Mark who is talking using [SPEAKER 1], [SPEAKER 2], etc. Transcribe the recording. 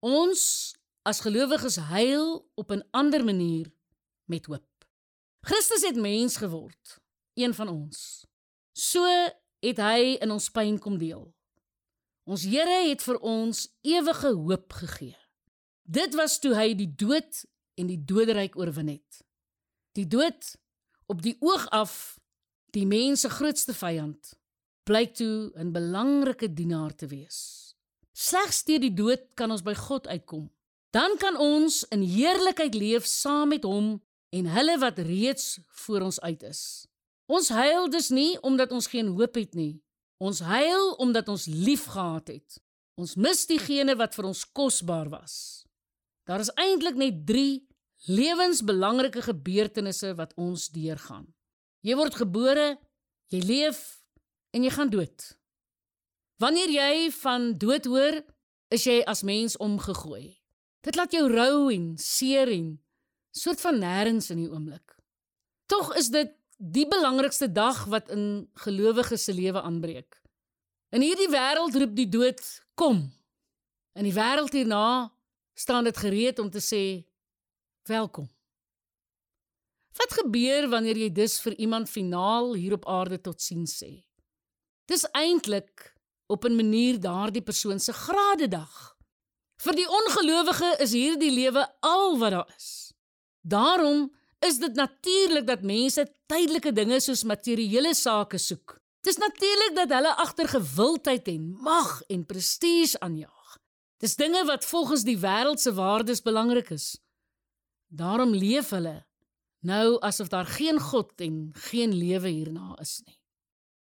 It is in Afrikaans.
[SPEAKER 1] Ons as gelowiges huil op 'n ander manier met hoop. Christus het mens geword, een van ons. So het hy in ons pyn kom deel. Ons Here het vir ons ewige hoop gegee. Dit was toe hy die dood en die doderyk oorwin het. Die dood op die oog af die mens se grootste vyand blyk toe 'n belangrike dienaar te wees. Slegs deur die dood kan ons by God uitkom. Dan kan ons in heerlikheid leef saam met hom en hulle wat reeds voor ons uit is. Ons huil dus nie omdat ons geen hoop het nie. Ons huil omdat ons liefgehad het. Ons mis diegene wat vir ons kosbaar was. Daar is eintlik net 3 lewensbelangrike gebeurtenisse wat ons deurgaan. Jy word gebore, jy leef en jy gaan dood. Wanneer jy van dood hoor, is jy as mens omgegooi. Dit laat jou rou en seer en soort van nêrens in die oomblik. Tog is dit die belangrikste dag wat in gelowiges se lewe aanbreek. In hierdie wêreld roep die dood kom. In die wêreld hierna staan dit gereed om te sê welkom. Wat gebeur wanneer jy dus vir iemand finaal hier op aarde totsiens sê? Dis eintlik op 'n manier daardie persoon se gradedag. Vir die ongelowige is hierdie lewe al wat daar is. Daarom is dit natuurlik dat mense tydelike dinge soos materiële sake soek. Dis natuurlik dat hulle agter gewildheid en mag en prestige aanjaag. Dis dinge wat volgens die wêreld se waardes belangrik is. Daarom leef hulle nou asof daar geen God en geen lewe hierna is nie.